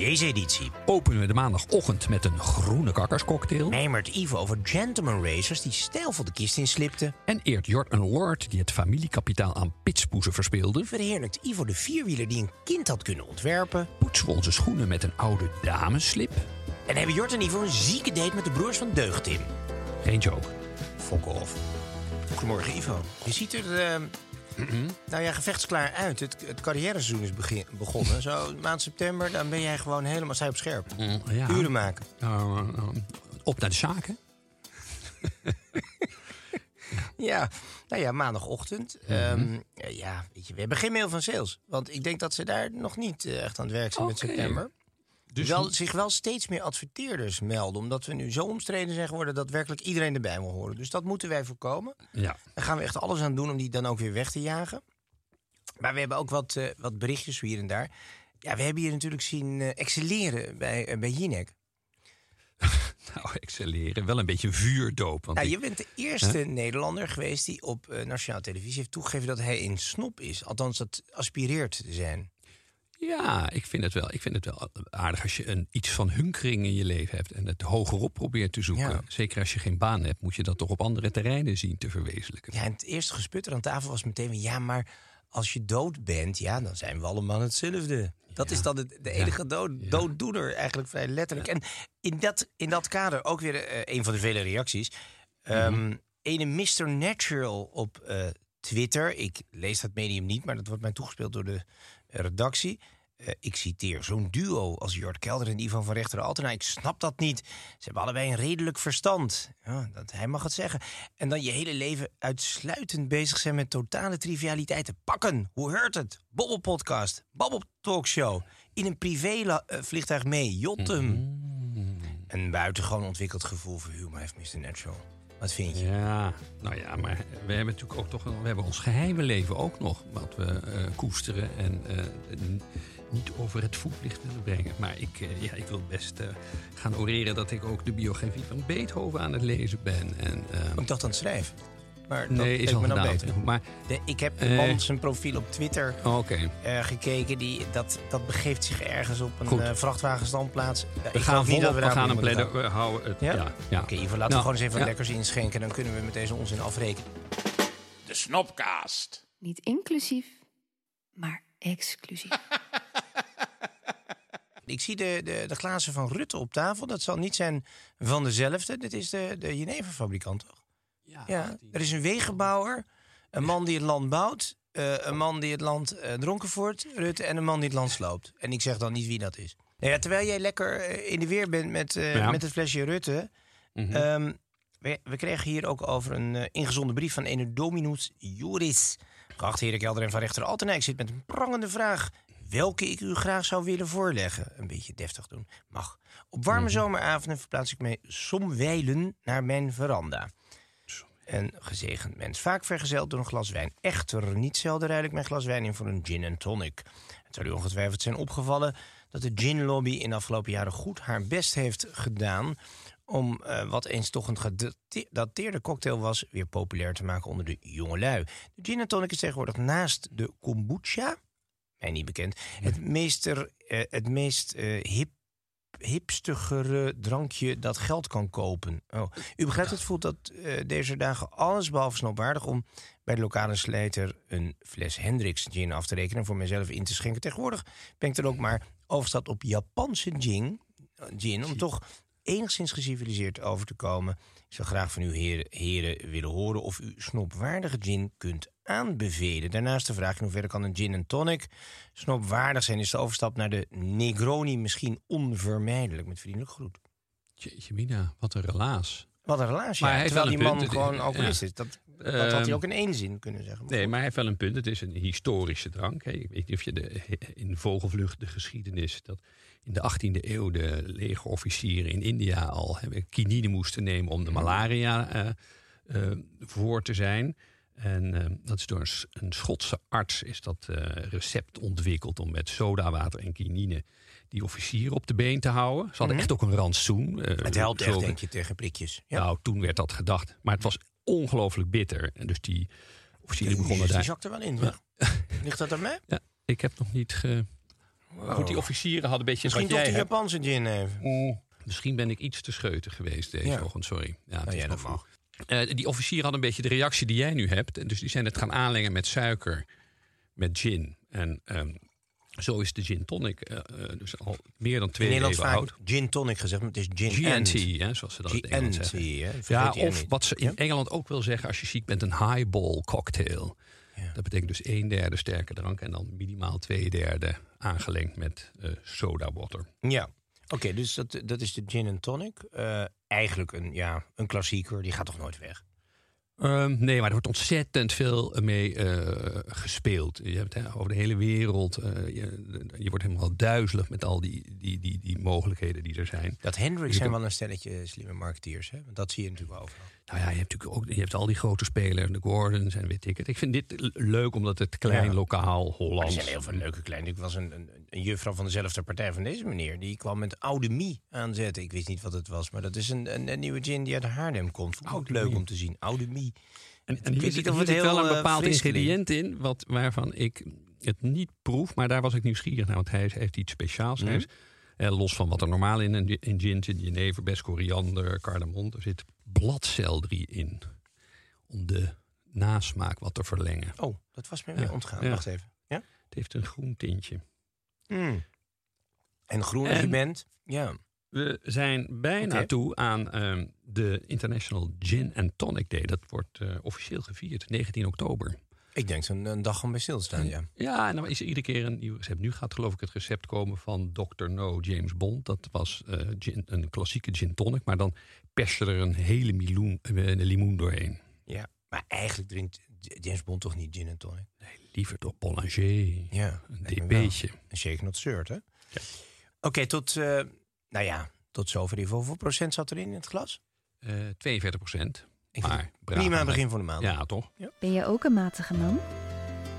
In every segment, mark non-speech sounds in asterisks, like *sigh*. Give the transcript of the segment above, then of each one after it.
Deze editie Openen we de maandagochtend met een groene kakkerscocktail. mijmert Ivo over gentleman racers die stijlvol de kist inslipten. En eert Jort een lord die het familiekapitaal aan pitspoezen verspeelde. Verheerlijkt Ivo de vierwieler die een kind had kunnen ontwerpen. Poetsen we onze schoenen met een oude dameslip. En hebben Jort en Ivo een zieke date met de broers van Deugd in. Geen joke. Fok off. Goedemorgen Ivo. Je ziet er, eh, *clears throat* nou ja, gevechtsklaar uit. Het, het carrièreseizoen is begin- begonnen. Zo maand september, dan ben jij gewoon helemaal zij op scherp. ja. Uren maken. Uh, uh, op naar de zaken. *laughs* Ja, nou ja, maandagochtend. Ehm, ja, weet je, we hebben geen mail van sales. Want ik denk dat ze daar nog niet eh, echt aan het werk zijn met Oké. september. Dus wel, zich wel steeds meer adverteerders melden. Omdat we nu zo omstreden zijn geworden dat werkelijk iedereen erbij wil horen. Dus dat moeten wij voorkomen. ja. Daar gaan we echt alles aan doen om die dan ook weer weg te jagen. Maar we hebben ook wat, eh, wat berichtjes hier en daar. Ja, we hebben hier natuurlijk zien eh, excelleren bij, eh, bij Jinek. *laughs* Nou, excelleren. Wel een beetje vuurdoop. Want ik- je bent de eerste Nederlander geweest die op nationale televisie heeft toegegeven dat hij een snop is. Althans, dat aspireert te zijn. Ja, ik vind het wel. Ik vind het wel aardig als je een, iets van hunkering in je leven hebt en het hogerop probeert te zoeken. Ja. Zeker als je geen baan hebt, moet je dat toch op andere terreinen zien te verwezenlijken. Ja, en het eerste gesputter aan tafel was meteen van... ja, maar als je dood bent, ja, dan zijn we allemaal hetzelfde. Dat is dan het, de enige dood, dooddoener, eigenlijk vrij letterlijk. En in dat, in dat kader ook weer eh, een van de vele reacties. Ehm Ene Mr. Natural op eh, Twitter. Ik lees dat medium niet, maar dat wordt mij toegespeeld door de redactie. Eh, ik citeer, zo'n duo als Jort Kelder en Ivan van Rechter Altena. Ik snap dat niet. Ze hebben allebei een redelijk verstand. Ja, dat, hij mag het zeggen. En dan je hele leven uitsluitend bezig zijn met totale trivialiteiten. Pakken, hoe heurt het? Bobbel podcast, Babbel talkshow. In een privé eh, vliegtuig mee, Jotem. Een buitengewoon ontwikkeld gevoel voor humor heeft Mr. Natural. Wat vind je? Ja, nou ja, maar we hebben natuurlijk ook toch we hebben ons geheime leven ook nog wat we eh, koesteren en eh, niet over het voetlicht willen brengen. Maar ik, eh, ja, ik wil best gaan oreren dat ik ook de biografie van Beethoven aan het lezen ben. En, Ik dacht aan het schrijven. Maar dat nee, is al me dan gedaan. beter. Maar De, ik heb Eh. man zijn profiel op Twitter oh, oké. eh, gekeken. Die, dat, dat begeeft zich ergens op een eh, vrachtwagenstandplaats. Ik We geloof gaan niet dat we, daar gaan een pleidooi, we houden het. Ja? Ja, ja. Oké, Ivo, laten we Nou, gewoon eens even wat lekkers inschenken. Dan kunnen we met deze onzin afrekenen. De Snopcast. Niet inclusief, maar exclusief. *laughs* Ik zie de, de, de glazen van Rutte op tafel. Dat zal niet zijn van dezelfde. Dit is de, de jeneverfabrikant, toch? Ja, er is een wegenbouwer, een man die het land bouwt, eh, een man die het land eh, dronken voert, Rutte, en een man die het land sloopt. En ik zeg dan niet wie dat is. Nou ja, terwijl jij lekker eh, in de weer bent met, eh, Ja. met het flesje Rutte. ehm, we, we kregen hier ook over een ingezonden brief van ene Dominus Juris. Geachte heren Kelder en Van Rechter Altena, ik zit met een prangende vraag. Welke ik u graag zou willen voorleggen. Een beetje deftig doen. Mag. Op warme zomeravonden verplaats ik mij somwijlen naar mijn veranda. Een gezegend mens. Vaak vergezeld door een glas wijn. Echter, niet zelden ruil ik mijn glas wijn in voor een gin en tonic. Het zal u ongetwijfeld zijn opgevallen dat de ginlobby in de afgelopen jaren goed haar best heeft gedaan om eh, wat eens toch een gedateerde cocktail was... weer populair te maken onder de jongelui. De gin en tonic is tegenwoordig naast de kombucha, mij niet bekend... het meest, eh, het meest eh, hip hipstigere drankje dat geld kan kopen. Oh. U begrijpt het voelt dat eh, deze dagen alles behalve snopwaardig om bij de lokale slijter een fles Hendrix gin af te rekenen en voor mezelf in te schenken. Tegenwoordig ben ik er ook maar overstad op Japanse gin, eh, gin om toch enigszins geciviliseerd over te komen. Ik zou graag van u heren, heren willen horen of u snopwaardige gin kunt aanbevelen. Daarnaast de vraag in hoeverre kan een gin en tonic snopwaardig zijn. Is de overstap naar de Negroni misschien onvermijdelijk? Met vriendelijk groet. Jeetje mina, wat een relaas. Wat een relatie. Maar ja. hij heeft Terwijl die wel man punt. gewoon Ja. alcoholist is. Dat, dat had hij Ehm, ook in één zin kunnen zeggen. Maar Nee, goed. maar hij heeft wel een punt. Het is een historische drank. hè. Ik weet niet of je de, in Vogelvlucht de geschiedenis... dat in de 18e eeuw de legerofficieren in India al kinine moesten nemen... om de malaria eh, eh, voor te zijn. En eh, dat is door een, Schotse arts is dat recept ontwikkeld... om met sodawater en kinine die officieren op de been te houden. Ze hadden echt ook een rantsoen. het helpt echt, denk je, tegen prikjes. Ja. Nou, toen werd dat gedacht. Maar het was ongelooflijk bitter. En dus die officieren begonnen die daar... zakt er wel in. Ligt dat aan mij? *laughs* Ja, ik heb nog niet ge... Maar Goed, die officieren hadden een beetje Misschien wat toch jij die. Japanse gin even. Misschien ben ik iets te scheutig geweest deze Ja. ochtend, sorry. Ja, het Nou, is ja, nog dat mag. vroeg. Eh, die officieren hadden een beetje de reactie die jij nu hebt. En Dus die zijn het gaan aanlengen met suiker, met gin. En ehm, zo is de gin tonic eh, eh, dus al meer dan In twee Nederland eeuwen vaak oud. gin tonic gezegd, maar het is gin GNT, and. hè, zoals ze dat in Engeland zeggen. hè? Ja, of wat ze in Ja? Engeland ook wil zeggen als je ziek bent, een highball cocktail. Dat betekent dus een derde sterke drank en dan minimaal twee derde aangelengd met eh soda water. Ja. Oké, dus dat, dat is de gin and tonic. Eh, eigenlijk een, ja, een klassieker, die gaat toch nooit weg? Ehm, nee, maar er wordt ontzettend veel mee eh, gespeeld. Je hebt hè, over de hele wereld. eh, je, je wordt helemaal duizelig met al die, die, die, die mogelijkheden die er zijn. Dat Hendrix Je zijn wel een stelletje slimme marketeers, hè? Want dat zie je natuurlijk overal. Nou ja, je hebt natuurlijk ook je hebt al die grote spelers, de Gordons en weet ik het. Ik vind dit leuk omdat het klein, Ja. lokaal, Maar er zijn heel veel leuke kleine. Ik was een, een, een juffrouw van dezelfde partij van deze meneer. Die kwam met Oude Mie aanzetten. Ik wist niet wat het was, maar dat is een, een, een nieuwe gin die uit Haarlem komt. Ook leuk om te zien. Oude Mie. En, Ik en weet hier niet zit, of het wel een bepaald ingrediënt in, wat, waarvan ik het niet proef. Maar daar was ik nieuwsgierig naar, want hij heeft iets speciaals. Hij is, eh, los van wat er normaal in, een- in gin zit, jenever, best koriander, cardamom. Er zit bladselderie in, om de nasmaak wat te verlengen. Oh, dat was me Ja. weer ontgaan. Ja. Wacht even. Ja? Het heeft een groen tintje. Mm. En groen als je En- bent. Ja. We zijn bijna toe aan ehm, de International Gin and Tonic Day. Dat wordt eh, officieel gevierd, 19 oktober. Ik denk een, een dag om bij stil te staan, ja. Ja, en dan is er iedere keer een nieuw recept. Nu gaat geloof ik het recept komen van Dr. No James Bond. Dat was eh, gin- een klassieke gin tonic, maar dan pers je er een hele miloen, eh, een limoen doorheen. ja. Maar eigenlijk drinkt James Bond toch niet gin en tonic? Nee, liever toch Bollanger, Ja, een. DP'tje. Een shake not stirred, hè? Oké, tot, nou ja, tot zover even. Hoeveel procent zat erin in het glas? Eh 42 procent. Ik vind Maar prima begin van de maand. Ja, toch? Ben je ook een matige man?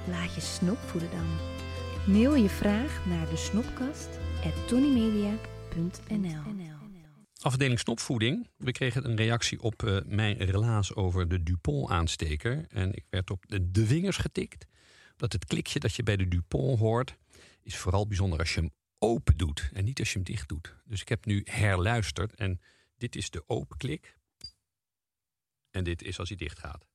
Laat je snop voeden dan. Mail je vraag naar de snopkast Afdeling snopvoeding. We kregen een reactie op eh, mijn relaas over de Dupont-aansteker. En ik werd op de, de vingers getikt. Dat het klikje dat je bij de Dupont hoort... is vooral bijzonder als je hem open doet. En niet als je hem dicht doet. Dus ik heb nu herluisterd. En dit is de open klik. En dit is als hij dicht gaat.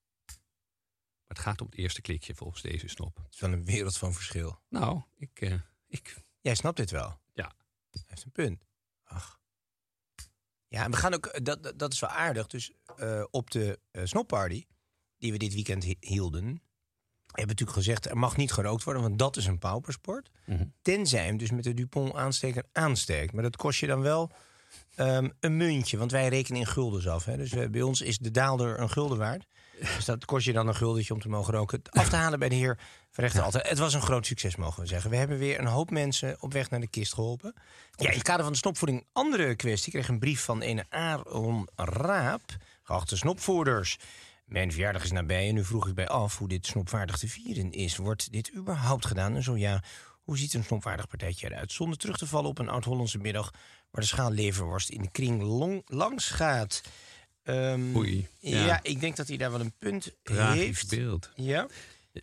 Maar het gaat om het eerste klikje volgens deze snop. Het is wel een wereld van verschil. Nou, ik... eh, ik Jij snapt dit wel? Ja. Hij heeft een punt. Ach. Ja, en we gaan ook, dat, dat- dat is wel aardig. Dus eh, op de eh snopparty, die we dit weekend hi- hielden, hebben natuurlijk gezegd, er mag niet gerookt worden, want dat is een paupersport. Mhm. Tenzij je hem dus met de Dupont aansteker aansteekt. Maar dat kost je dan wel ehm, een muntje, want wij rekenen in guldens af. Hè? Dus eh, bij ons is de daalder een gulden waard. Dus dat kost je dan een guldetje om te mogen roken. Het af te halen bij de heer Verrechter altijd. Het was een groot succes, mogen we zeggen. We hebben weer een hoop mensen op weg naar de kist geholpen. Ja, in het kader van de snopvoeding, andere kwestie. Ik kreeg een brief van een Aaron Raap. Geachte snopvoerders. Mijn verjaardag is nabij en nu vroeg ik bij af hoe dit snopwaardig te vieren is. Wordt dit überhaupt gedaan? En zo ja, hoe ziet een snopwaardig partijtje eruit? Zonder terug te vallen op een oud-Hollandse middag... waar de schaal leverworst in de kring long, langs gaat. Ehm, Oei, Ja. ja. ik denk dat hij daar wel een punt Tragisch heeft. beeld. Ja?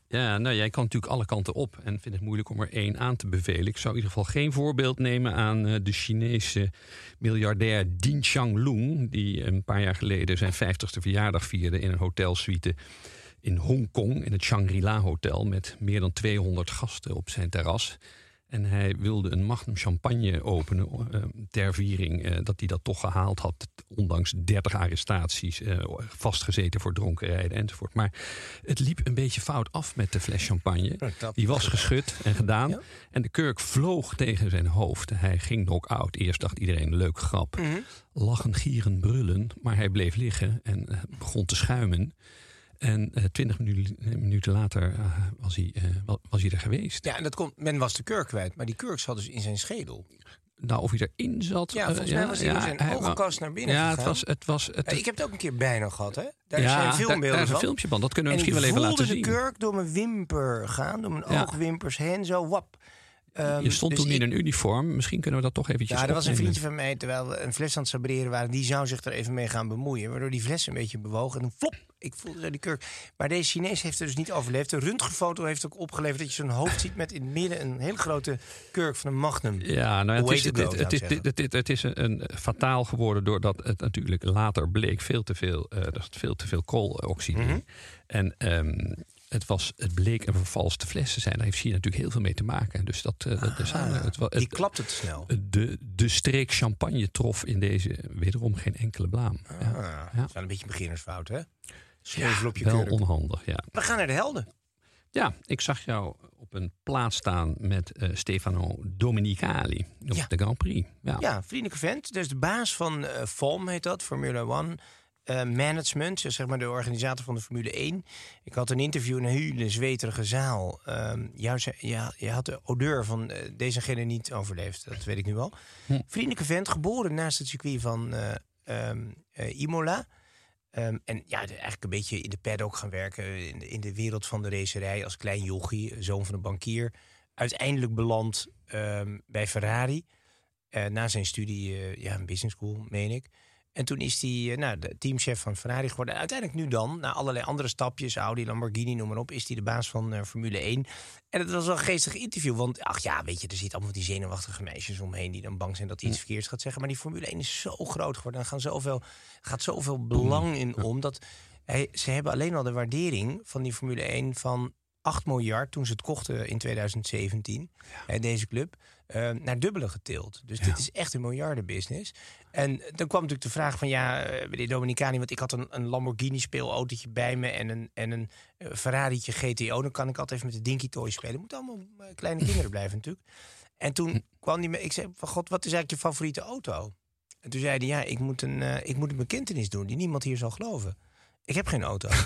Ja, nou, jij kan natuurlijk alle kanten op en vindt het moeilijk om er één aan te bevelen. Ik zou in ieder geval geen voorbeeld nemen aan eh, de Chinese miljardair Ding Xianglong, die een paar jaar geleden zijn 50ste verjaardag vierde in een hotelsuite in Hongkong, in het Shangri-La Hotel, met meer dan 200 gasten op zijn terras. En hij wilde een magnum champagne openen eh, ter viering eh, dat hij dat toch gehaald had. Ondanks 30 arrestaties, eh, vastgezeten voor dronkenrijden enzovoort. Maar het liep een beetje fout af met de fles champagne. Die was geschud en gedaan. En de kurk vloog tegen zijn hoofd. Hij ging knock-out. Eerst dacht iedereen, leuk grap. Lachen, gieren, brullen. Maar hij bleef liggen en begon te schuimen. En eh, twintig minuten, later eh, was, hij, eh, wa- was hij er geweest. Ja, en dat komt, men was de kurk kwijt, maar die kurk zat dus in zijn schedel. Nou, of hij erin zat. Ja, volgens mij was hij in zijn hij- ogenkast naar binnen Ja, het was. Het was het, Ik heb het ook een keer bijna gehad, hè? Daar ja, zijn daar- filmbeelden daar is een filmpje van. Dat kunnen we en misschien ik wel even voelde laten de zien. kurk door mijn wimper gaan, door mijn Ja. oogwimpers heen, zo wap. Ehm, Je stond dus toen ik- in een uniform. Misschien kunnen we dat toch eventjes Ja, er was een vriendje van mij, terwijl we een fles aan het sabreren waren, die zou zich er even mee gaan bemoeien. Waardoor die fles een beetje bewoog en dan flop, ik voelde die kurk. Maar deze Chinees heeft er dus niet overleefd. De röntgenfoto heeft ook opgeleverd dat je zo'n hoofd ziet met in het midden een hele grote kurk van een magnum. Ja, nou, het is, het, is- het, een, fataal geworden doordat het natuurlijk later bleek veel te veel, eh, veel te veel kooloxide. Mhm. En ehm, het, was, het bleek een vervalste fles te zijn. Daar heeft China natuurlijk heel veel mee te maken. Dus dat, eh, aan- het, wa- Die het, klapte te snel. de, de streek champagne trof in deze wederom geen enkele blaam. Ja, Ah, ja. Dat is wel een beetje beginnersfout, hè? Op je wel onhandig, ja. We gaan naar de helden. Ja, ik zag jou op een plaats staan met eh, Stefano Domenicali op Ja. de Grand Prix. Ja. Ja, vriendelijke vent. Dus de baas van eh FOM heet dat, Formula One. Eh, management, dus zeg maar de organisator van de Formule 1. Ik had een interview in een hele zweterige zaal. Ehm jou zei- ja, je had de odeur van eh, deze en gene niet overleefd. Dat weet ik nu al. Vriendelijke vent, geboren naast het circuit van eh, ehm, eh, Imola. Ehm, en ja, eigenlijk een beetje in de paddock gaan werken. In de, in de wereld van de racerij als klein jochie, zoon van een bankier. Uiteindelijk beland bij Ferrari. Na zijn studie, ja, een business school, meen ik. En toen is hij eh, nou, de teamchef van Ferrari geworden. Uiteindelijk nu dan, na allerlei andere stapjes, Audi, Lamborghini, noem maar op, is hij de baas van eh, Formule 1. En het was wel een geestig interview, want ach ja, weet je, er zitten allemaal die zenuwachtige meisjes omheen die dan bang zijn dat hij iets verkeerds gaat zeggen. Maar die Formule 1 is zo groot geworden, er gaan zoveel, gaat zoveel belang in om, dat hij, ze hebben alleen al de waardering van die Formule 1 van 8 miljard toen ze het kochten in 2017, hè, deze club, eh, naar dubbele getild. Dus dit is echt een miljardenbusiness. En dan kwam natuurlijk de vraag van, ja, eh, meneer Dominicani, want ik had een, een Lamborghini speelautootje bij me en een, en een eh, Ferrari'tje GTO. Dan kan ik altijd even met de Dinky Toy spelen. Moet allemaal kleine *laughs* kinderen blijven natuurlijk. En toen kwam die me, ik zei, van god, wat is eigenlijk je favoriete auto? En toen zei hij, ja, ik moet een, ik moet een bekentenis doen die niemand hier zal geloven. Ik heb geen auto. *laughs*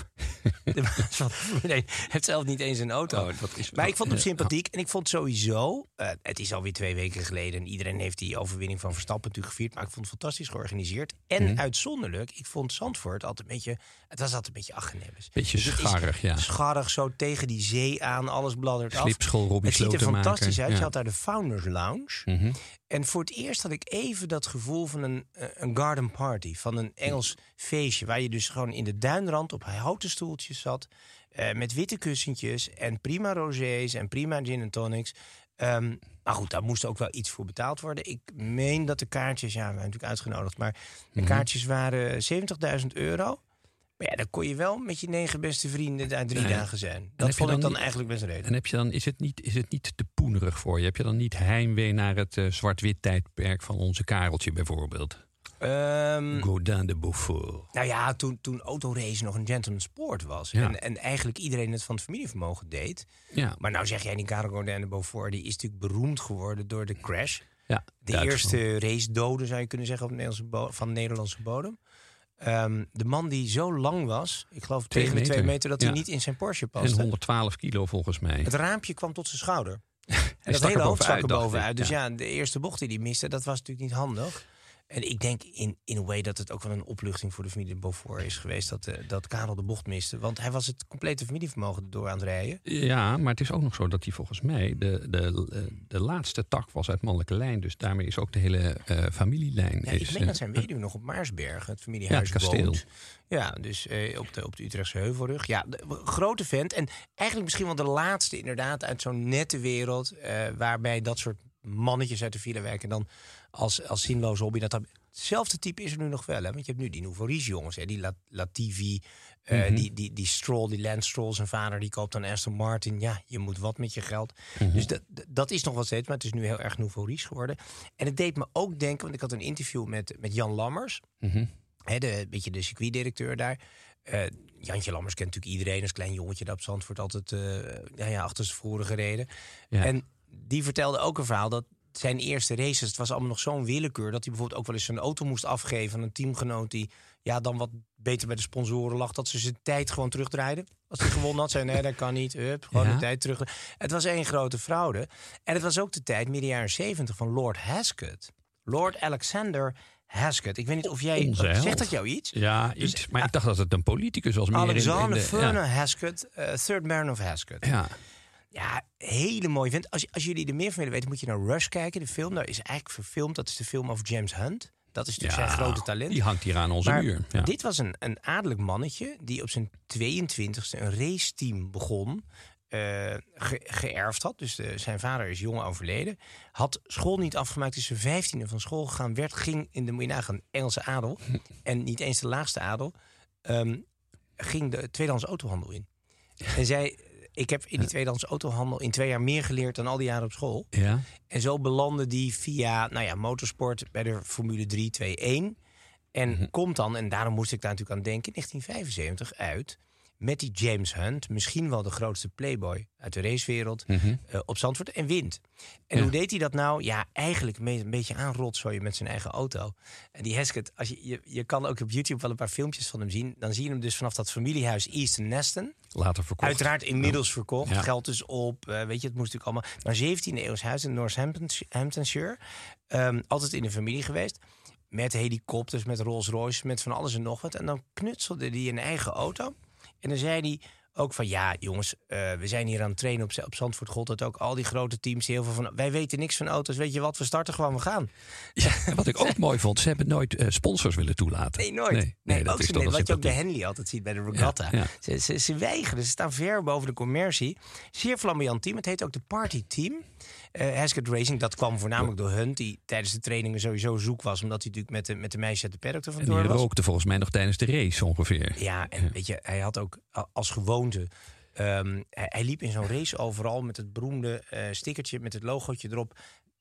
1 heeft zelf niet eens een auto. Oh, dat is- maar ik vond hem sympathiek. En ik vond sowieso... eh, het is alweer twee weken geleden. En iedereen heeft die overwinning van Verstappen natuurlijk gevierd. Maar ik vond het fantastisch georganiseerd. En Mhm. uitzonderlijk, ik vond Zandvoort altijd een beetje... Het was altijd een beetje achternebbes. Beetje Dus is scharrig, ja. Scharrig, zo tegen die zee aan. Alles bladdert af. Slipschool, Robbie Het ziet er fantastisch uit. ja. Je had daar de Founders Lounge. Mhm. En voor het eerst had ik even dat gevoel van een, eh, een garden party. Van een Engels feestje. Waar je dus gewoon in de duinrand op houten stoeltjes zat. eh, met witte kussentjes en prima rosés en prima gin en tonics. Ehm, maar goed, daar moest ook wel iets voor betaald worden. Ik meen dat de kaartjes, ja, we zijn natuurlijk uitgenodigd. Maar de Mhm. kaartjes waren 70.000 euro. Maar ja, dan kon je wel met je negen beste vrienden daar drie dagen zijn. Dat vond ik dan niet- eigenlijk best reden. En heb je dan, is, het niet, is het niet te poenerig voor je? Heb je dan niet heimwee naar het eh, zwart-wit tijdperk van onze Kareltje bijvoorbeeld? Godin de Beaufort. Nou ja, toen, toen autoracen nog een gentleman sport was. Ja. En, en eigenlijk iedereen het van het familievermogen deed. Ja, Maar nou zeg jij, die Karel Godin de Beaufort... die is natuurlijk beroemd geworden door de crash. ja De Duitsland. eerste race doden, zou je kunnen zeggen, op Nederlandse van Nederlandse bodem. Ehm, de man die zo lang was, ik geloof Twee tegen de twee meter. meter... dat Ja. hij niet in zijn Porsche En paste. 112 kilo volgens mij. Het raampje kwam tot zijn schouder. *laughs* En dat hele hoofd stak er bovenuit. Dus Ja. ja, de eerste bocht die hij miste, dat was natuurlijk niet handig. En ik denk in, in een way dat het ook wel een opluchting voor de familie de Beaufort is geweest... dat, eh, dat Karel de bocht miste. Want hij was het complete familievermogen door aan het rijden. Ja, maar het is ook nog zo dat hij volgens mij de, de, eh, de laatste tak was uit mannelijke lijn. Dus daarmee is ook de hele eh, familielijn. Ja, is, ik meen eh, dat zijn weduwe nog op Maarsberg, het familiehuis Ja, het kasteel. woont. Ja, dus op, de, op de Utrechtse Heuvelrug. Ja, de, grote vent. En eigenlijk misschien wel de laatste inderdaad uit zo'n nette wereld... waarbij dat soort mannetjes uit de villa werken... dan als, als zinloze hobby... Dat, hetzelfde type is er nu nog wel. Hè? Want je hebt nu die Nouveau jongens. Hè? Die La- Latifi, Mhm. die, die, die Stroll, die Lance Stroll. Zijn vader die koopt dan Aston Martin. Ja, je moet wat met je geld. Mhm. Dus dat, dat is nog wel steeds. Maar het is nu heel erg Nouveau Riche geworden. En het deed me ook denken... Want ik had een interview met, met Jan Lammers... mhm. Hè, de, een beetje de circuitdirecteur daar. Eh, Jantje Lammers kent natuurlijk iedereen als klein jongetje dat op Zandvoort altijd eh, ja, ja, achter zijn voren gereden. Ja. En die vertelde ook een verhaal dat zijn eerste races, het was allemaal nog zo'n willekeur dat hij bijvoorbeeld ook wel eens zijn auto moest afgeven aan een teamgenoot die ja, dan wat beter bij de sponsoren lag, dat ze zijn tijd gewoon terugdraaiden. Als hij gewonnen had, zei nee, dat kan niet. Hup, gewoon Ja. de tijd terug. Het was één grote fraude. En het was ook de tijd, midden jaren zeventig, van Lord Haskett. Lord Alexander Haskett. Ik weet niet of jij... Zegt dat jou iets? Ja, Dus, iets. Maar ik dacht dat het een politicus was. Meer in- in Alexander de- Vernon ja. Haskett, eh, Third Baron of Haskett. Ja. Ja, hele mooie vent. Als, als jullie er meer van willen weten, moet je naar Rush kijken. De film daar is eigenlijk verfilmd. Dat is de film over James Hunt. Dat is natuurlijk Ja, zijn grote talent. Die hangt hier aan onze Maar muur. Ja. dit was een, een adellijk mannetje die op zijn 22e een raceteam begon. eh, ge- geërfd had. Dus de- zijn vader is jong overleden. Had school niet afgemaakt, is zijn vijftiende van school gegaan. Werd, ging in de, moet je nagaan, Engelse adel. *laughs* en niet eens de laagste adel. ehm, ging de tweedehands autohandel in. En zei, ik heb in die tweedehands autohandel in twee jaar meer geleerd dan al die jaren op school. ja. En zo belandde die via nou ja, motorsport bij de Formule 3 2-1. En Mhm. komt dan, en daarom moest ik daar natuurlijk aan denken, in 1975 uit met die James Hunt, misschien wel de grootste playboy uit de racewereld, Mhm. eh, op Zandvoort en wint. En Ja. hoe deed hij dat nou? Ja, eigenlijk een beetje aanrotzooien met zijn eigen auto. En die Heskett, als je, je, je kan ook op YouTube wel een paar filmpjes van hem zien. Dan zie je hem dus vanaf dat familiehuis Easton Neston. Later verkocht. Uiteraard inmiddels verkocht. Ja. Geld is op. eh, weet je, het moest natuurlijk allemaal. Maar 17e eeuws huis in Northamptonshire. Ehm, altijd in de familie geweest. Met helikopters, met Rolls Royce, met van alles en nog wat. En dan knutselde hij een eigen auto. En dan zei hij ook van ja, jongens, eh, we zijn hier aan het trainen op, op Zandvoort. God dat ook al die grote teams. Heel veel van, wij weten niks van auto's. Weet je wat? We starten gewoon, we gaan. *laughs* Ja, wat ik ook mooi vond, ze hebben nooit eh, sponsors willen toelaten. Nee, nooit. Nee, nee, dat ook is net, wat je ook sympathiek. Henley altijd ziet bij de regatta. Ja, ja. Ze, ze, ze weigeren, ze staan ver boven de commercie. Zeer flamboyant team. Het heet ook de Party Team. Haskett Racing, dat kwam voornamelijk door Hunt... die tijdens de trainingen sowieso zoek was... omdat hij natuurlijk met de, met de meisjes uit de paddock er En vandoor die was. rookte volgens mij nog tijdens de race ongeveer. Ja, en weet je, hij had ook als gewoonte... ehm, hij, hij liep in zo'n race overal met het beroemde eh, stickertje... met het logootje erop...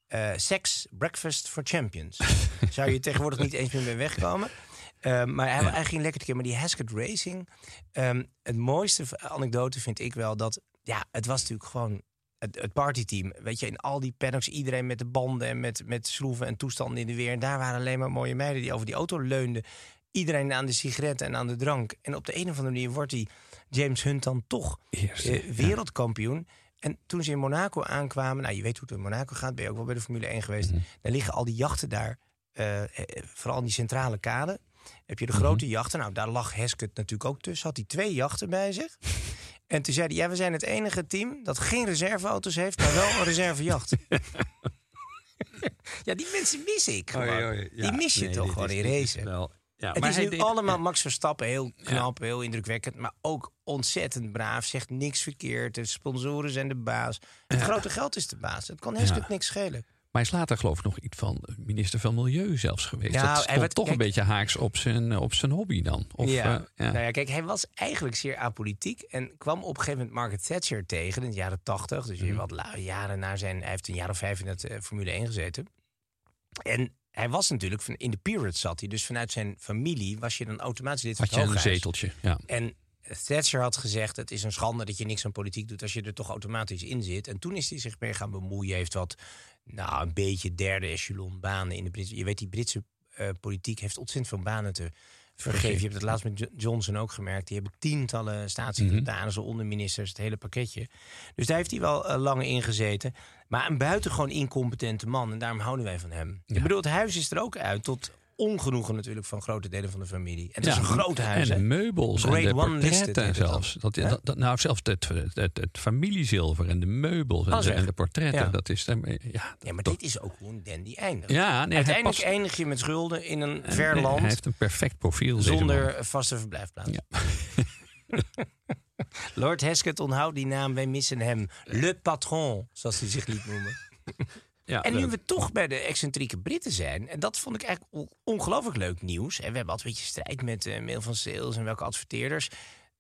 eh sex, breakfast for champions. *laughs* Zou je tegenwoordig niet eens meer mee wegkomen. Ehm, maar hij, hij ging lekker te keer. Maar die Haskett Racing... ehm, het mooiste anekdote vind ik wel dat... Ja, het was natuurlijk gewoon het, het partyteam. Weet je, in al die paddocks, iedereen met de banden... en met, met schroeven en toestanden in de weer. En daar waren alleen maar mooie meiden die over die auto leunden. Iedereen aan de sigaretten en aan de drank. En op de een of andere manier wordt die James Hunt dan toch eh, wereldkampioen. En toen ze in Monaco aankwamen, nou je weet hoe het in Monaco gaat, ben je ook wel bij de Formule 1 geweest. Mhm. Dan liggen al die jachten daar, eh, eh, vooral in die centrale kade. Heb je de Mhm. grote jachten, nou daar lag Heskett natuurlijk ook tussen. Had hij twee jachten bij zich. En toen zei hij, ja we zijn het enige team dat geen reserveauto's heeft, maar wel een reservejacht. *laughs* ja, die mensen mis ik gewoon. die mis je toch gewoon in racen. Wel, ja, Het maar is nu deed- allemaal Max Verstappen, heel knap, heel indrukwekkend. Maar ook ontzettend braaf, zegt niks verkeerd. De sponsoren zijn de baas. Het grote geld is de baas. Het kan Ja. niks schelen. Maar hij is later geloof ik nog iets van minister van Milieu zelfs geweest. Ja, dat hij stond werd- toch een beetje haaks op zijn, op zijn hobby dan. Of, ja. eh, ja. Nou ja, kijk, hij was eigenlijk zeer apolitiek. En kwam op een gegeven moment Margaret Thatcher tegen in de jaren tachtig. Dus Mhm. wat jaren na zijn... Hij heeft een jaar of vijf in het eh, Formule 1 gezeten. En hij was natuurlijk... Van, in de Pirates zat hij. Dus vanuit zijn familie was je dan automatisch lid van Had je een zeteltje. Ja. En Thatcher had gezegd: het is een schande dat je niks aan politiek doet als je er toch automatisch in zit. En toen is hij zich mee gaan bemoeien. Heeft wat, nou, een beetje derde echelon banen in de Britse. Je weet, die Britse eh, politiek heeft ontzettend veel banen te vergeven. Je hebt het laatst met Jo- Johnson ook gemerkt. Die hebben tientallen staatssecretarissen, onderministers, het hele pakketje. Dus daar heeft hij wel eh, lang in gezeten. Maar een buitengewoon incompetente man. En daarom houden wij van hem. Ik bedoel, het huis is er ook uit tot ongenoegen natuurlijk van grote delen van de familie. En het is een groot huis. En meubels Grade en de one portretten zelfs. Dat, Hè? dat, dat- nou, zelfs het, het, het, het familiezilver en de meubels en de, weg. en de portretten. Ja. Dat is, ja, Ja, maar dit is ook hoe een dandy eindigt. Ja, nee, Uiteindelijk past- eindig je met schulden in een en- ver land Hij heeft een perfect profiel. zonder vaste verblijfplaats. Ja. *laughs* Lord Hesketh onthoudt die naam, wij missen hem. Le patron, zoals hij zich liet noemen. *laughs* Ja, En nu we toch bij de excentrieke Britten zijn, en dat vond ik eigenlijk on- ongelooflijk leuk nieuws. En we hebben altijd een beetje strijd met eh, mail van sales en welke adverteerders.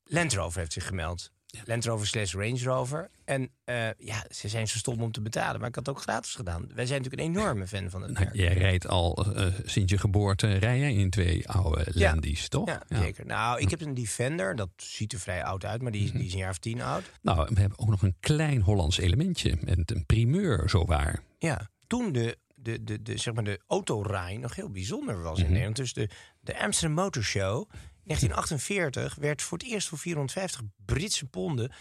Land Rover heeft zich gemeld. Land Rover slash Range Rover. En eh, ja, ze zijn zo stom om te betalen, maar ik had het ook gratis gedaan. Wij zijn natuurlijk een enorme fan van het Nou, merk. jij rijdt al eh, sinds je geboorte rij jij in twee oude Ja. Landies, toch? Ja, zeker. Nou, ik heb een Defender, dat ziet er vrij oud uit, maar die, is- die is een jaar of tien oud. Nou, we hebben ook nog een klein Hollands elementje met een primeur, zowaar. Ja, toen de, de, de, de, zeg maar de autorij nog heel bijzonder was in Mhm. Nederland. Dus de, de Amsterdam Motor Show, 1948, werd voor het eerst voor 450 Britse ponden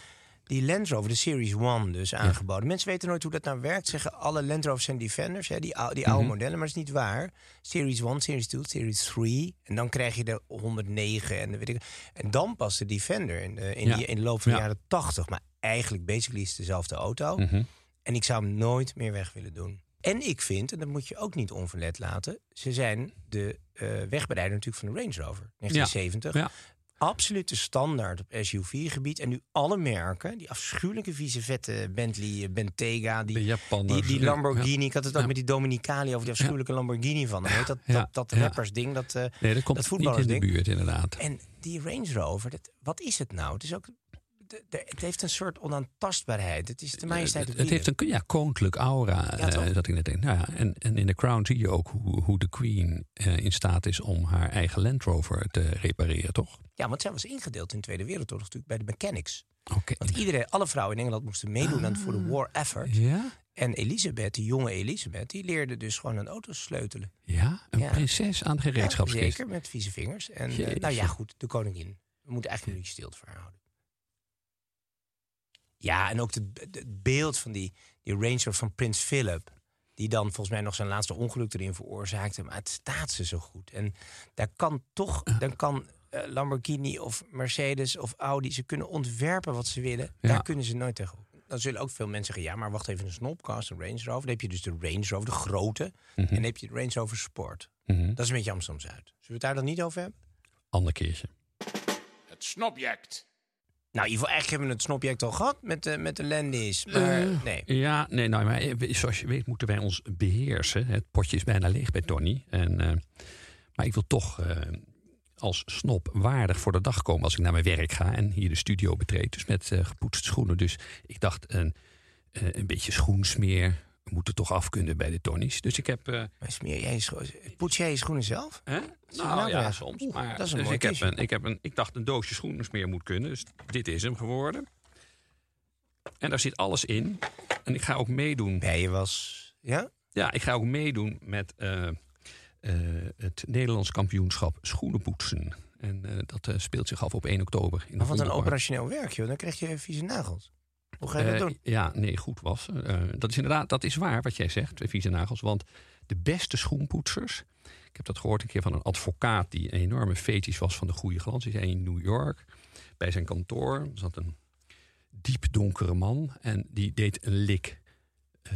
die Land Rover, de Series 1 dus, aangeboden. Mensen weten nooit hoe dat nou werkt. Zeggen alle Land Rovers zijn Defenders, hè, die, die oude Mhm. modellen. Maar dat is niet waar. Series 1, Series 2, Series 3. En dan krijg je de 109 en de weet ik. En dan pas de Defender in de, in Ja. die, in de loop van de Ja. jaren 80. Maar eigenlijk basically is het dezelfde auto. Mhm. En ik zou hem nooit meer weg willen doen. En ik vind, en dat moet je ook niet onverlet laten... ze zijn de eh wegbereider natuurlijk van de Range Rover, 1970. Ja. Absolute standaard op SUV-gebied. En nu alle merken, die afschuwelijke vieze vette Bentley, eh, Bentayga... De die, die, die Ja, Lamborghini, ik had het ook Ja. met die Dominicali over die afschuwelijke Lamborghini van. Weet dat, Ja. dat, dat Ja. rappersding, dat, eh, Nee, dat komt dat niet in de buurt, inderdaad. En die Range Rover, dat, wat is het nou? Het is ook... het heeft een soort onaantastbaarheid. Het is de majesteit het, het heeft een ja, koninklijk aura. Ja, eh, dat ik net denk. Nou ja, en, en in The Crown zie je ook hoe, hoe de Queen eh, in staat is om haar eigen Land Rover te repareren, toch? Ja, want zij was ingedeeld in de Tweede Wereldoorlog natuurlijk bij de mechanics. Oké. Want iedereen, alle vrouwen in Engeland moesten meedoen aan voor de war effort. Ja? En Elisabeth, die jonge Elisabeth, die leerde dus gewoon aan auto's sleutelen. Ja? Een Ja. prinses aan de Ja, gereedschapskist. zeker, met vieze vingers. En eh, nou ja, goed, de koningin. We moeten eigenlijk een minuutje stilte voor haar houden. Ja, en ook de- de- het beeld van die, die Range Rover van Prins Philip. Die dan volgens mij nog zijn laatste ongeluk erin veroorzaakte. Maar het staat ze zo goed. En daar kan toch, dan kan eh, Lamborghini of Mercedes of Audi... ze kunnen ontwerpen wat ze willen. Ja. Daar kunnen ze nooit tegen. Dan zullen ook veel mensen zeggen... ja, maar wacht even, een snopcast, een Range Rover. Dan heb je dus de Range Rover, de grote. En dan heb je de Range Rover Sport. Mhm. Dat is een beetje Amsterdam-Zuid. Zullen we het daar dan niet over hebben? Ander keertje. Het snobject. Nou, in ieder geval, eigenlijk hebben we het snopject al gehad met de, met de Landis. Maar Eh, nee. Ja, nee, nou, maar eh, zoals je weet moeten wij ons beheersen. Het potje is bijna leeg bij Tony. En, eh, maar ik wil toch als snop waardig voor de dag komen als ik naar mijn werk ga en hier de studio betreed. Dus met gepoetste schoenen. Dus ik dacht, een, een beetje schoensmeer moet er toch af kunnen bij de Tonys. Dus ik heb... eh, Maar smeer jij je scho- poets jij je schoenen zelf? Hè? Je Nou nou ja, soms. Oeh, Maar, dat is een dus ik, heb een, ik, heb een, ik dacht een doosje schoenensmeer moet kunnen. Dus dit is hem geworden. En daar zit alles in. En ik ga ook meedoen. Bijen was. Ja? Ja, ik ga ook meedoen met eh, eh, het Nederlands kampioenschap schoenenpoetsen. En eh, dat speelt zich af op 1 oktober. In Maar wat een operationeel werk, joh. Dan krijg je vieze nagels. Hoe ga je Eh, dat doen? Ja, nee, goed was. Eh, dat is inderdaad, dat is waar wat jij zegt, eh, vieze nagels. Want de beste schoenpoetsers. Ik heb dat gehoord een keer van een advocaat die een enorme fetisch was van de goede glans. Die zei in New York, bij zijn kantoor, zat een diep donkere man. En die deed een lik eh,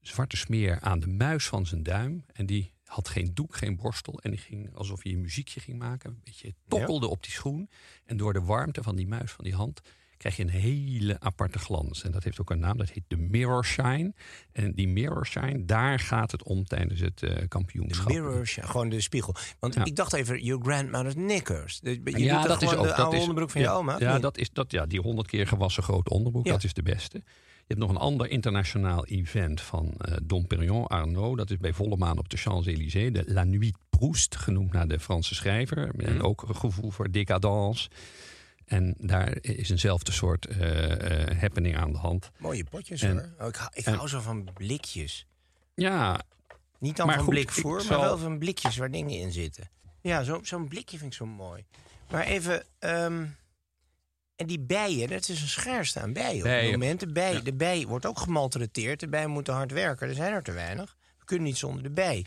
zwarte smeer aan de muis van zijn duim. En die had geen doek, geen borstel. En die ging alsof hij een muziekje ging maken. Een beetje tokkelde op die schoen. En door de warmte van die muis van die hand krijg je een hele aparte glans. En dat heeft ook een naam, dat heet de mirror shine. En die mirror shine, daar gaat het om tijdens het eh, De kampioenschap. mirrors, ja, gewoon de spiegel. Want Ja. ik dacht even, your grandmother's knickers. Je ja, dat is ook de dat oude is, onderbroek van ja, je oma? Ja, dat is, dat, ja, die honderd keer gewassen grote onderbroek, Ja. dat is de beste. Je hebt nog een ander internationaal event van eh Dom Perignon Arnaud. Dat is bij volle maan op de Champs-Élysées. De La Nuit Proust, genoemd naar de Franse schrijver. Mhm. En ook een gevoel voor decadence. En daar is eenzelfde soort eh, eh, happening aan de hand. Mooie potjes En- hoor. Oh, ik hou, ik en- hou zo van blikjes. Ja, Niet dan van goed, blikvoer, ik maar zal- wel van blikjes waar dingen in zitten. Ja, zo- zo'n blikje vind ik zo mooi. Maar even... ehm, en die bijen, dat is een schaarste aan bijen, op het moment. De bij, de bij wordt ook gemaltreteerd. De bijen moeten hard werken. Er zijn er te weinig. We kunnen niet zonder de bij.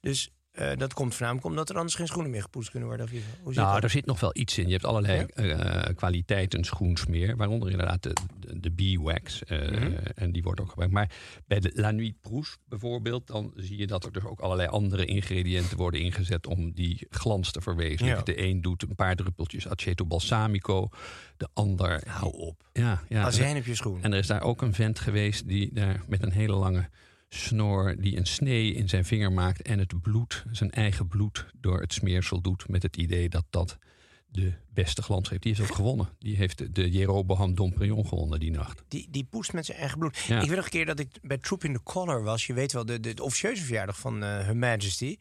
Dus eh, dat komt voornamelijk omdat er anders geen schoenen meer gepoetst kunnen worden. of. Hoe zit Nou, dat? er zit nog wel iets in. Je hebt allerlei eh, kwaliteiten schoensmeer, waaronder inderdaad de, de, de bee-wax. eh, Mhm. En die wordt ook gebruikt. Maar bij de La Nuit bijvoorbeeld, dan zie je dat er dus ook allerlei andere ingrediënten worden ingezet om die glans te verwezenlijken. Ja. De een doet een paar druppeltjes aceto balsamico, de ander. Hou op. Ja, ja. Azijn op je schoen. En er is daar ook een vent geweest die daar met een hele lange snor die een snee in zijn vinger maakt en het bloed, zijn eigen bloed, door het smeersel doet met het idee dat dat de beste glans heeft. Die heeft ook gewonnen. Die heeft de- Jeroboam Domprion gewonnen die nacht. Die, die poest met zijn eigen bloed. Ja. Ik weet nog een keer dat ik bij Troop in the Collar was. Je weet wel, de, de, de officieuze verjaardag van eh Her Majesty.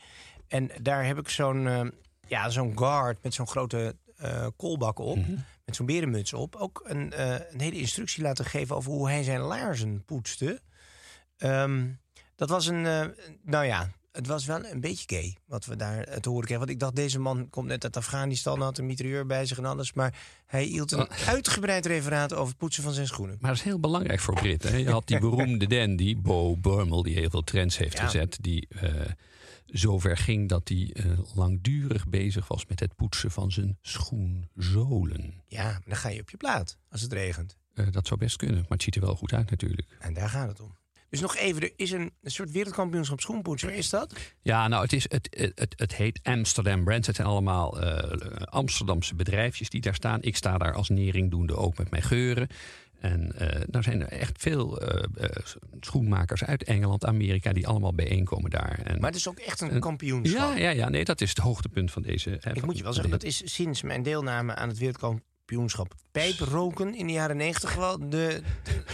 En daar heb ik zo'n eh, ja, zo'n guard met zo'n grote eh koolbak op. Mhm. Met zo'n berenmuts op. Ook een, een hele instructie laten geven over hoe hij zijn laarzen poetste. Ehm, dat was een, eh, nou ja, het was wel een beetje gay wat we daar eh, te horen kregen. Want ik dacht, deze man komt net uit Afghanistan, had een mitrailleur bij zich en alles. Maar hij hield een uitgebreid referaat over het poetsen van zijn schoenen. Maar dat is heel belangrijk voor Britten. hè. Je had die beroemde *laughs* dandy, Bo Burmel, die heel veel trends heeft Ja. gezet. Die eh zover ging dat hij langdurig bezig was met het poetsen van zijn schoenzolen. Ja, maar dan ga je op je plaat als het regent. Dat zou best kunnen, maar het ziet er wel goed uit natuurlijk. En daar gaat het om. Dus nog even, er is een, een soort wereldkampioenschap schoenpoetsen. Is dat? Ja, nou, het, is, het, het, het, het heet Amsterdam Brands. Het zijn allemaal eh, Amsterdamse bedrijfjes die daar staan. Ik sta daar als neringdoende ook met mijn geuren. En nou zijn er echt veel eh, schoenmakers uit Engeland, Amerika... die allemaal bijeenkomen daar. En, Maar het is ook echt een en- kampioenschap. Ja, ja, ja, nee, dat is het hoogtepunt van deze... hè, Ik van- moet je wel zeggen, dat is sinds mijn deelname aan het wereldkampioenschap pijproken in de jaren negentig wel de, de-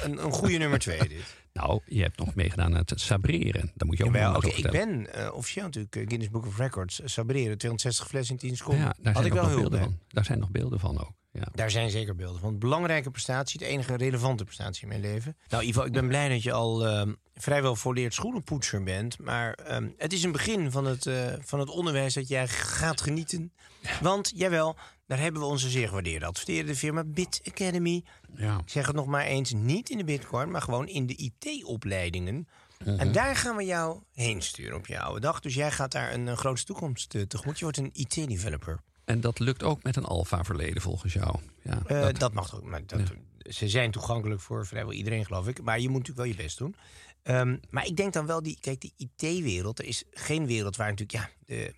een, een goede nummer twee. Dit. Nou, je hebt nog meegedaan aan het sabreren. Daar moet je ook Jawel, over ik ben eh, officieel natuurlijk eh, Guinness Book of Records. eh, sabreren, 260 flessen in 10 seconden. Ja, daar Had zijn ik nog wel nog beelden bij. van. Daar zijn nog beelden van ook. Ja. Daar zijn zeker beelden van. Belangrijke prestatie, de enige relevante prestatie in mijn leven. Nou, Ivo, ik ben blij dat je al ehm, vrijwel volleerd schoenenpoetser bent. Maar ehm, het is een begin van het, van het onderwijs dat jij gaat genieten. Want, jawel, daar hebben we onze zeer gewaardeerde adverteerde firma Bit Academy. Ja. Ik zeg het nog maar eens, niet in de Bitcoin, maar gewoon in de IT-opleidingen. En daar gaan we jou heen sturen op je oude dag. Dus jij gaat daar een, grootste toekomst eh, tegemoet. Je wordt een IT-developer. En dat lukt ook met een alfa-verleden volgens jou. Ja, Eh, dat- dat, mag ook. Maar dat, Ze zijn toegankelijk voor vrijwel iedereen, geloof ik. Maar je moet natuurlijk wel je best doen. Ehm, maar ik denk dan wel, die, kijk, die IT-wereld, er is geen wereld waar natuurlijk, ja, de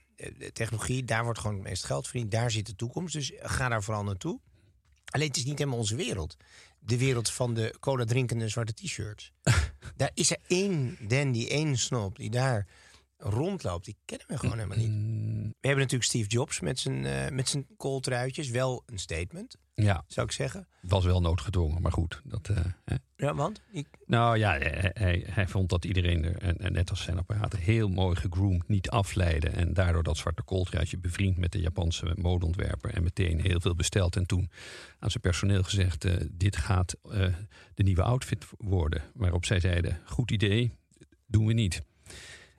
technologie, daar wordt gewoon het meest geld verdiend. Daar zit de toekomst. Dus ga daar vooral naartoe. Alleen het is niet helemaal onze wereld. De wereld van de cola drinkende zwarte t-shirts. *laughs* daar is er één dandy, één snop die daar rondloopt. Die kennen we gewoon helemaal niet. We hebben natuurlijk Steve Jobs met zijn, eh met zijn kooltruitjes. Wel een statement, ja, zou ik zeggen. was wel noodgedwongen, maar goed. Dat, eh, hè. Ja, want? Ik, Nou ja, hij, hij, hij vond dat iedereen er, en, en net als zijn apparaten, heel mooi gegroomd, niet afleiden. En daardoor dat zwarte kooltruitje bevriend met de Japanse modeontwerper. En meteen heel veel besteld. En toen aan zijn personeel gezegd, eh, dit gaat de nieuwe outfit worden. Waarop zij zeiden, goed idee, doen we niet.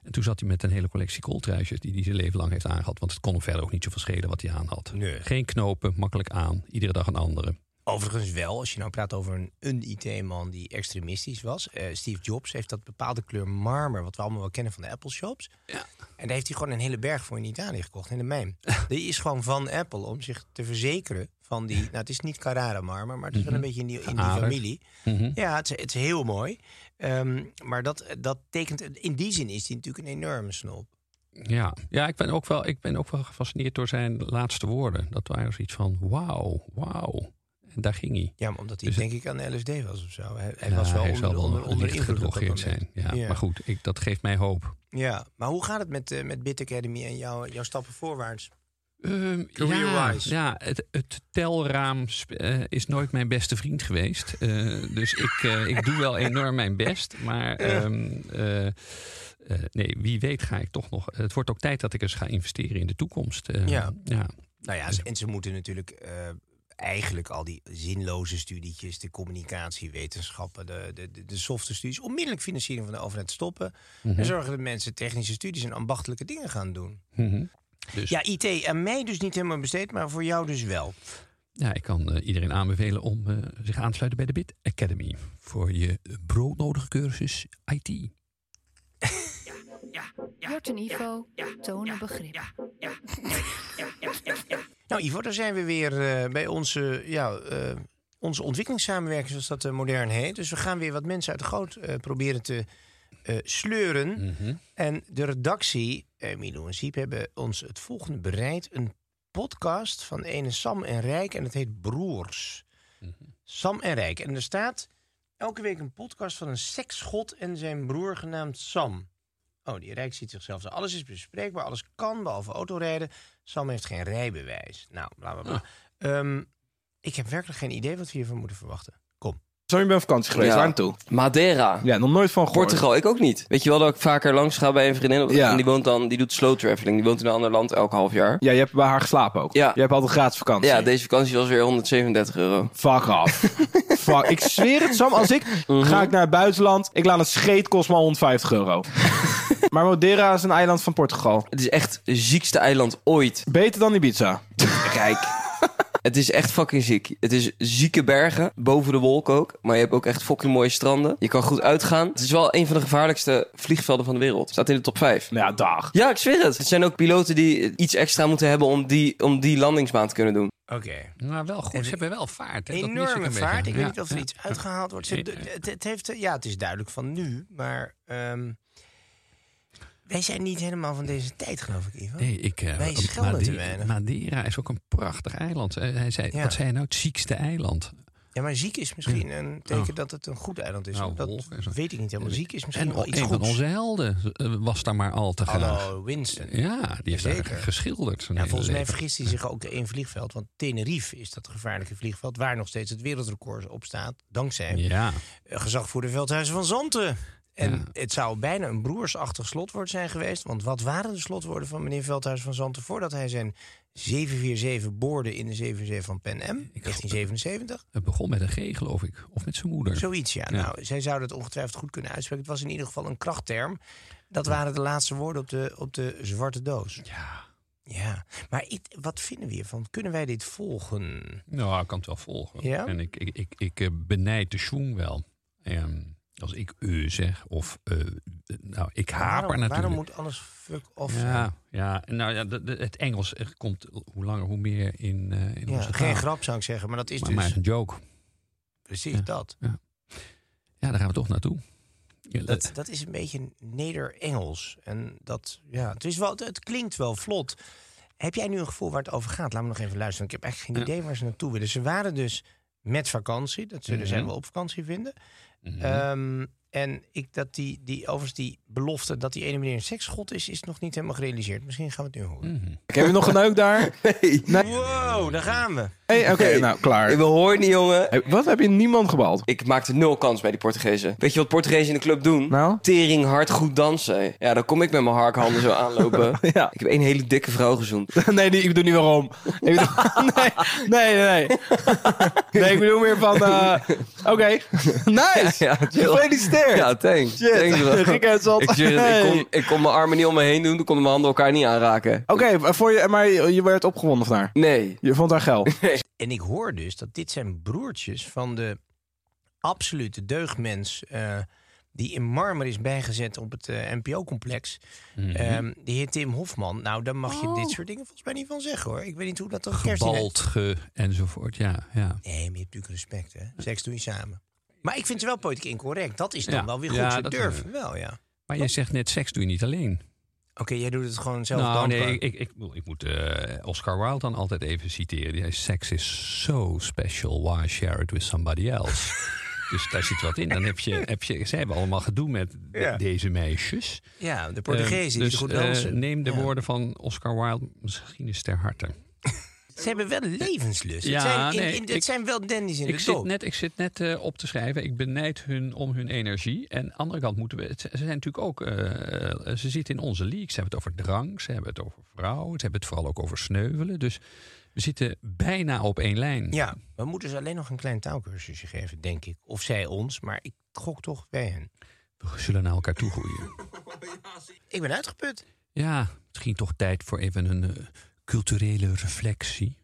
En toen zat hij met een hele collectie kooltruitjes die hij zijn leven lang heeft aangehad. Want het kon hem verder ook niet zoveel schelen wat hij aan had. Nee. Geen knopen, makkelijk aan, iedere dag een andere. Overigens wel, als je nou praat over een, een IT-man die extremistisch was. Eh, Steve Jobs heeft dat bepaalde kleur marmer, wat we allemaal wel kennen van de Apple shops. Ja. En daar heeft hij gewoon een hele berg voor in Italië gekocht, in de mijn. *laughs* Die is gewoon van Apple om zich te verzekeren van die... *laughs* Nou, het is niet Carrara marmer, maar het is wel een beetje in die, in die familie. Mhm. Ja, het is, het is heel mooi. Ehm, maar dat, dat tekent... In die zin is hij natuurlijk een enorme snop. Ja, ja ik, ben ook wel, ik ben ook wel gefascineerd door zijn laatste woorden. Dat waren zoiets van wauw, wauw. En daar ging hij. Ja, maar omdat hij Dus- denk ik aan LSD was of zo. Hij, hij Ja, was wel hij onder, zal wel onder, onder invloed zijn. Ja, Ja. Maar goed, ik, dat geeft mij hoop. Ja, maar hoe gaat het met, eh, met Bit Academy en jouw, jouw stappen voorwaarts? Ehm, ja, ja het, het telraam eh, is nooit mijn beste vriend geweest. Eh, dus ik, eh, ik doe wel enorm mijn best. Maar ehm, eh, eh, nee, wie weet ga ik toch nog... Het wordt ook tijd dat ik eens ga investeren in de toekomst. Eh, Ja. ja. Nou ja, en ze moeten natuurlijk eigenlijk al die zinloze studietjes, de communicatiewetenschappen, de, de, de, softe studies, onmiddellijk financiering van de overheid stoppen. En zorgen dat mensen technische studies en ambachtelijke dingen gaan doen. Mhm. Dus Ja, IT aan mij dus niet helemaal besteed, maar voor jou dus wel. Ja, ik kan eh, iedereen aanbevelen om eh, zich aan te sluiten bij de Bit Academy. Voor je broodnodige cursus IT. Jort en Ivo tonen begrip. Nou, Ivo, daar zijn we weer eh, bij onze, ja, eh, onze ontwikkelingssamenwerking, zoals dat modern heet. Dus we gaan weer wat mensen uit de goot eh, proberen te eh, sleuren. En de redactie, Milo en Siep, hebben ons het volgende bereid. Een podcast van ene Sam en Rijk en het heet Broers. Sam en Rijk. En er staat elke week een podcast van een seksgod en zijn broer genaamd Sam. Oh, die Rijk ziet zichzelf zo. Alles is bespreekbaar, alles kan, behalve autorijden. Sam heeft geen rijbewijs. Nou, bla bla bla. Ik heb werkelijk geen idee wat we hiervan moeten verwachten. Kom. Zo, je bent op vakantie geweest. Ja. Waar naartoe? Madeira. Ja, nog nooit van gehoord. Portugal, ik ook niet. Weet je wel dat ik vaker langs ga bij een vriendin? op- Ja. En die woont dan, die doet slow traveling. Die woont in een ander land elk half jaar. Ja, je hebt bij haar geslapen ook. Ja. Je hebt altijd gratis vakantie. Ja, deze vakantie was weer 137 euro. Fuck off. *laughs* Fuck. Ik zweer het, Sam. Als ik ga ik naar het buitenland, ik laat een scheet kost maar 150 euro. *laughs* maar Madeira is een eiland van Portugal. Het is echt het ziekste eiland ooit. Beter dan Ibiza. Kijk. Het is echt fucking ziek. Het is zieke bergen, boven de wolk ook. Maar je hebt ook echt fucking mooie stranden. Je kan goed uitgaan. Het is wel een van de gevaarlijkste vliegvelden van de wereld. Staat in de top 5. Nou ja, dag. Ja, ik zweer het. Het zijn ook piloten die iets extra moeten hebben om die, om die landingsbaan te kunnen doen. Oké. Nou, wel goed. Ze hebben wel vaart. Hè? Enorme een vaart. beetje. Ik weet niet of er ja. iets uitgehaald wordt. Ze-. Het, het heeft, ja, het is duidelijk van nu, maar ehm, wij zijn niet helemaal van deze tijd, geloof ik, Ivo. Nee, ik, eh, Wij schelden te Madeira, weinig. Madeira is ook een prachtig eiland. Hij zei, Ja. Wat zei hij nou? Het ziekste eiland. Ja, maar ziek is misschien een teken Oh. dat het een goed eiland is. Nou, dat weet ik niet helemaal. Ziek is misschien En wel iets een van goeds. onze helden eh, was daar maar al te graag. Hallo, Winston. Ja, die heeft daar Zeker. geschilderd. zijn Ja, volgens mij vergist hij zich ook in vliegveld. Want Tenerife is dat gevaarlijke vliegveld... waar nog steeds het wereldrecord op staat. Dankzij Ja, gezagvoerder Veldhuizen van Zanten. En Ja. het zou bijna een broersachtig slotwoord zijn geweest. Want wat waren de slotwoorden van meneer Veldhuizen van Zanten... voordat hij zijn 747 boorde in de 77 van Pan Am, 1977? het begon met een G, geloof ik. Of met zijn moeder. Zoiets, ja. Ja. Nou, zij zouden het ongetwijfeld goed kunnen uitspreken. Het was in ieder geval een krachtterm. Dat waren de laatste woorden op de, op de zwarte doos. Ja. Ja, maar ik, wat vinden we hiervan? Kunnen wij dit volgen? Nou, ik kan het wel volgen. Ja? En ik, ik, ik, ik eh, benijd de schoen wel. Als ik u zeg, of eh, nou, ik haper waarom, natuurlijk. waarom moet alles fuck off zijn? ja, ja, nou ja, de- de- het Engels komt hoe langer hoe meer in, eh in Ja, onze geen taal. grap zou ik zeggen, maar dat is maar, dus maar is een joke. precies Ja. dat. Ja, daar gaan we toch naartoe. Ja, Dat, dat is een beetje neder-Engels. En dat, ja, het, is wel, het, klinkt wel vlot. Heb jij nu een gevoel waar het over gaat? Laat me nog even luisteren. Ik heb eigenlijk geen Ja. idee waar ze naartoe willen. Ze waren dus met vakantie. Dat zullen zij Mhm. wel op vakantie vinden. Ehm, en ik, dat die, die, overigens die belofte dat die ene meneer een seksgod is... is nog niet helemaal gerealiseerd. Misschien gaan we het nu horen. Mhm. Heb je nog geneukt daar? *laughs* Nee. Nee. Wow, daar gaan we. Hey, Oké, Nee. nou, klaar. Ik wil hoor niet, jongen. Hey, wat heb je niemand gebald? Ik maakte nul kans bij die Portugezen. Weet je wat Portugezen in de club doen? Nou? Tering hard goed dansen. Ja, dan kom ik met mijn harkhanden zo aanlopen. *laughs* Ja. Ik heb één hele dikke vrouw gezoend. *laughs* nee, die, ik bedoel niet waarom. Ik bedoel, nee, nee, nee. Nee, ik bedoel meer van... eh, Oké, nice. Ja, chill. Gefeliciteerd. Ja, thanks. Shit, Thanks, uitzat. *laughs* Ik, zweer het, ik, kon, ik kon mijn armen niet om me heen doen. Dan konden mijn handen elkaar niet aanraken. Oké, voor je, maar je, werd opgewonden haar. Nee. Je vond haar geil. *laughs* En ik hoor dus dat dit zijn broertjes van de absolute deugdmens... eh, die in marmer is bijgezet op het eh, NPO-complex. Mhm. Ehm, de heer Tim Hofman. Nou, daar mag je Oh. dit soort dingen volgens mij niet van zeggen, hoor. Ik weet niet hoe dat dan. Gebald, ge, enzovoort. Ja, ja. Nee, maar je hebt natuurlijk respect, hè. Seks doe je samen. Maar ik vind ze wel politiek incorrect. Dat is dan wel weer goed. Ja, ze durven wel, ja. Maar jij zegt net, seks doe je niet alleen. Oké, jij doet het gewoon zelf nou, dankbaar. nee, ik, ik, ik moet eh, Oscar Wilde dan altijd even citeren. Die sex is so special, why share it with somebody else? *laughs* dus daar zit wat in. Dan heb je, heb je, ze hebben allemaal gedoe met de- Ja. deze meisjes. Ja, de Eh, Portugezen dus die goed eh, neem de Ja. woorden van Oscar Wilde misschien eens ter harte. Ze hebben wel levenslust. Ja, het zijn, in, nee, in, het ik- zijn wel dandies in Ik de zit, net, ik zit net eh, op te schrijven. Ik benijd hun om hun energie. En aan de andere kant moeten we. het- Ze zijn natuurlijk ook. eh, ze zitten in onze league. Ze hebben het over drank. Ze hebben het over vrouwen. Ze hebben het vooral ook over sneuvelen. Dus we zitten bijna op één lijn. Ja, we moeten ze alleen nog een klein taalkursusje geven, denk ik. Of zij ons, maar ik gok toch bij hen. We zullen naar elkaar toe groeien. Ik ben uitgeput. Ja, misschien toch tijd voor even een eh, culturele reflectie.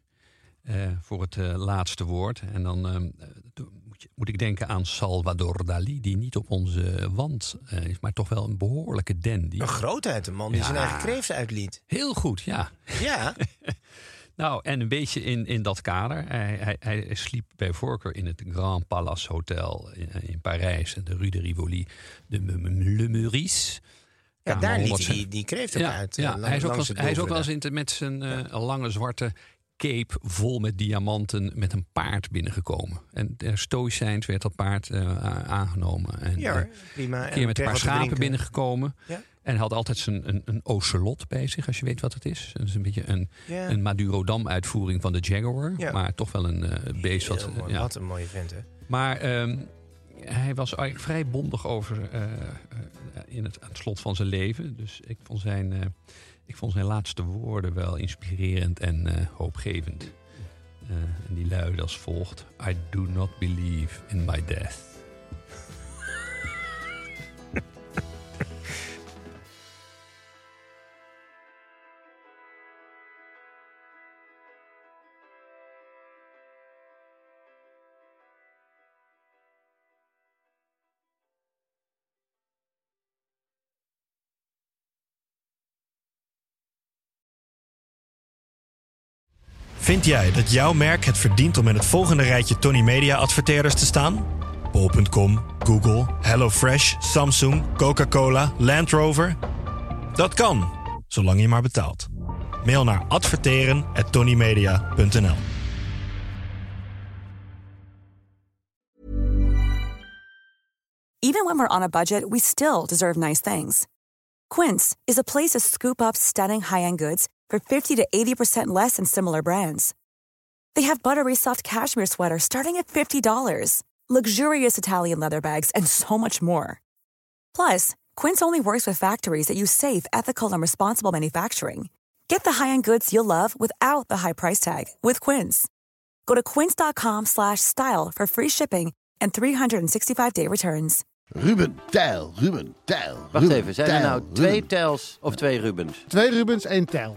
eh, voor het eh, laatste woord. En dan ehm, eh, moet, je, moet ik denken aan Salvador Dali, die niet op onze wand is, maar toch wel een behoorlijke dandy. Een grootheid, een man die Ja. zijn eigen kreeft uitliet. Heel goed, ja. Ja, *laughs* Nou, en een beetje in, in dat kader. Hij, hij, hij sliep bij voorkeur in het Grand Palace Hotel in, in Parijs, de Rue de Rivoli, de Le Meurice. Ja daar liet 106. hij die, die kreeft ook Ja, uit. ja. eh, lang- hij is ook wel hij is ook wel eens met zijn eh, lange zwarte cape vol met diamanten met een paard binnengekomen. En der stoïcijns werd dat paard eh, aangenomen. En, Ja, hoor, prima. een En keer met een paar schapen binnengekomen. Ja. En had altijd zijn, een, een ocelot bij zich, als je weet wat het is. Dat is een beetje een, Ja. een Madurodam-uitvoering van de Jaguar. Ja. Maar toch wel een beest wat... Mooi. Wat een mooie vent, hè? Maar ehm, hij was eigenlijk vrij bondig over in het, slot van zijn leven. Dus ik vond zijn, eh, ik vond zijn laatste woorden wel inspirerend en eh, hoopgevend. Eh, en die luiden als volgt: I do not believe in my death. Vind jij dat jouw merk het verdient om in het volgende rijtje Tony Media adverteerders te staan? Bol.com, Google, HelloFresh, Samsung, Coca-Cola, Land Rover? Dat kan, zolang je maar betaalt. Mail naar adverteren@tonymedia.nl. Even when we're on a budget, we still deserve nice things. Quince is a place to scoop up stunning high-end goods for 50 to 80% less than similar brands. They have buttery soft cashmere sweaters starting at $50, luxurious Italian leather bags, and so much more. Plus, Quince only works with factories that use safe, ethical, and responsible manufacturing. Get the high-end goods you'll love without the high price tag with Quince. Go to quince.com slash style for free shipping and 365-day returns. Ruben, Tijl, Ruben, Tijl. Wacht Ruben, even, zijn er Tijl, nou twee Ruben. Tels of twee Rubens? Twee Rubens, één Tel.